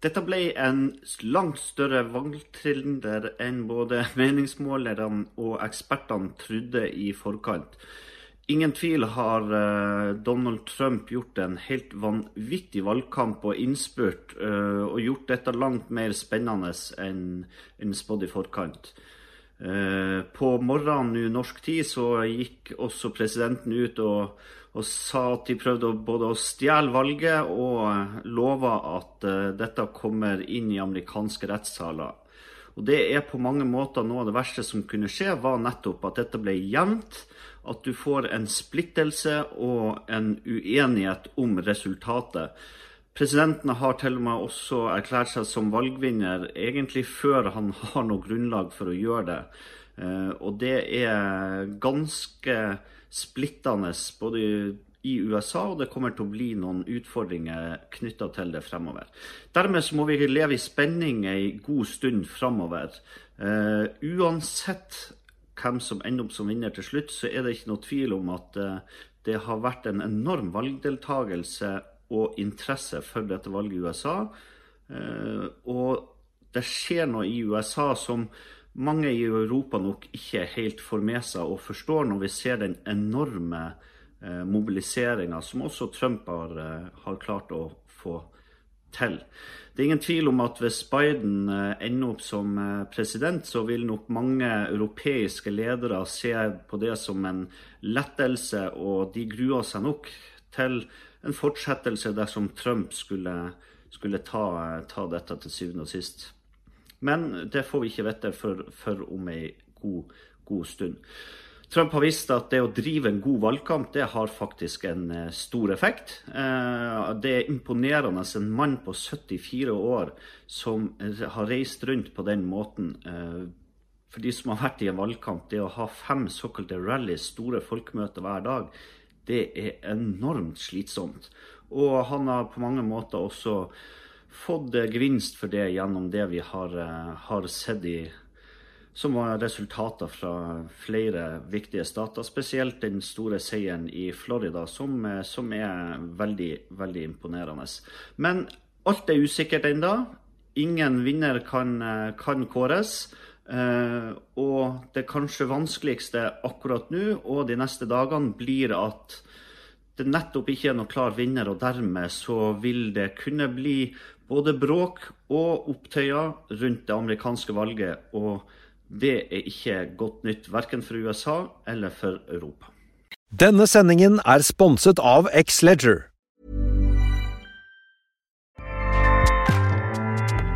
Dette ble en langt større valgtriller enn både meningsmålerne og ekspertene trodde i forkant. Ingen tvil har uh, Donald Trump gjort en helt vanvittig valgkamp og innspurt, uh, og gjort dette langt mer spennende enn spådd i forkant. Uh, på morgenen nå norsk tid så gikk også presidenten ut og, og sa at de prøvde både å stjele valget og lova at dette kommer inn i amerikanske rettssaler. Og Det er på mange måter noe av det verste som kunne skje, var nettopp at dette ble jevnt at du får en splittelse og en uenighet om resultatet. Presidenten har til og med også erklært seg som valgvinner, egentlig før han har noe grunnlag for å gjøre det. Eh, og det er ganske splittende både i USA, og det kommer til å bli noen utfordringer knytta til det fremover. Dermed så må vi leve i spenning ei god stund fremover. Uh, uansett hvem som ender opp som vinner til slutt, så er det ikke noe tvil om at eh, det har vært en enorm valgdeltagelse og interesse for dette valget i USA. Eh, og det skjer noe i USA som mange i Europa nok ikke helt får med seg og forstår når vi ser den enorme eh, mobiliseringa som også Trump har, har klart å få til. Det er ingen tvil om at hvis Biden eh, ender opp som eh, president, så vil nok mange europeiske ledere se på det som en lettelse, og de gruer seg nok til en fortsettelse dersom Trump skulle, skulle ta, ta, dette til syvende og sist. Men det får vi ikke vite før, om ei god, god stund. Trump har visst at det å drive en god valgkamp det har faktisk en eh, stor effekt. Eh, det er imponerende en mann på 74 år som har reist rundt på den måten. Eh, for de som har vært i en valgkamp, det å ha fem såkalte rallies, store folkemøter hver dag, det er enormt slitsomt. Og han har på mange måter også fått gevinst for det gjennom det vi har, har sett i som var resultater fra flere viktige stater. Spesielt den store seieren i Florida, som, eh, som er veldig, veldig imponerende. Men alt er usikkert ennå. Ingen vinner kan, eh, kan kåres. Uh, og det kanskje vanskeligste akkurat nå og de neste dagene blir at det nettopp ikke er noen klar vinner, og dermed så vil det kunne bli både bråk og opptøyer rundt det amerikanske valget. og det er ikke godt nytt verken for USA eller for Europa. Denne sendingen er sponset av X-Leger.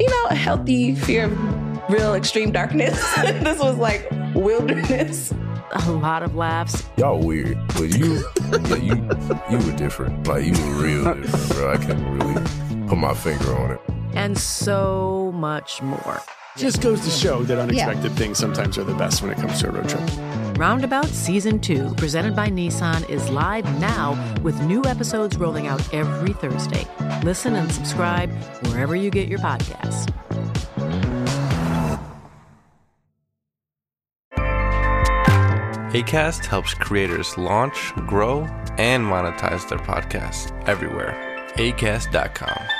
you know, a healthy fear of real extreme darkness. this was like wilderness. A lot of laughs. Y'all weird, but you, yeah, you, you were different. Like you were real different, bro. I can't really put my finger on it and so much more. Just goes to show that unexpected yeah. things sometimes are the best when it comes to a road trip. Roundabout Season 2, presented by Nissan, is live now with new episodes rolling out every Thursday. Listen and subscribe wherever you get your podcasts. ACAST helps creators launch, grow, and monetize their podcasts everywhere. ACAST.com.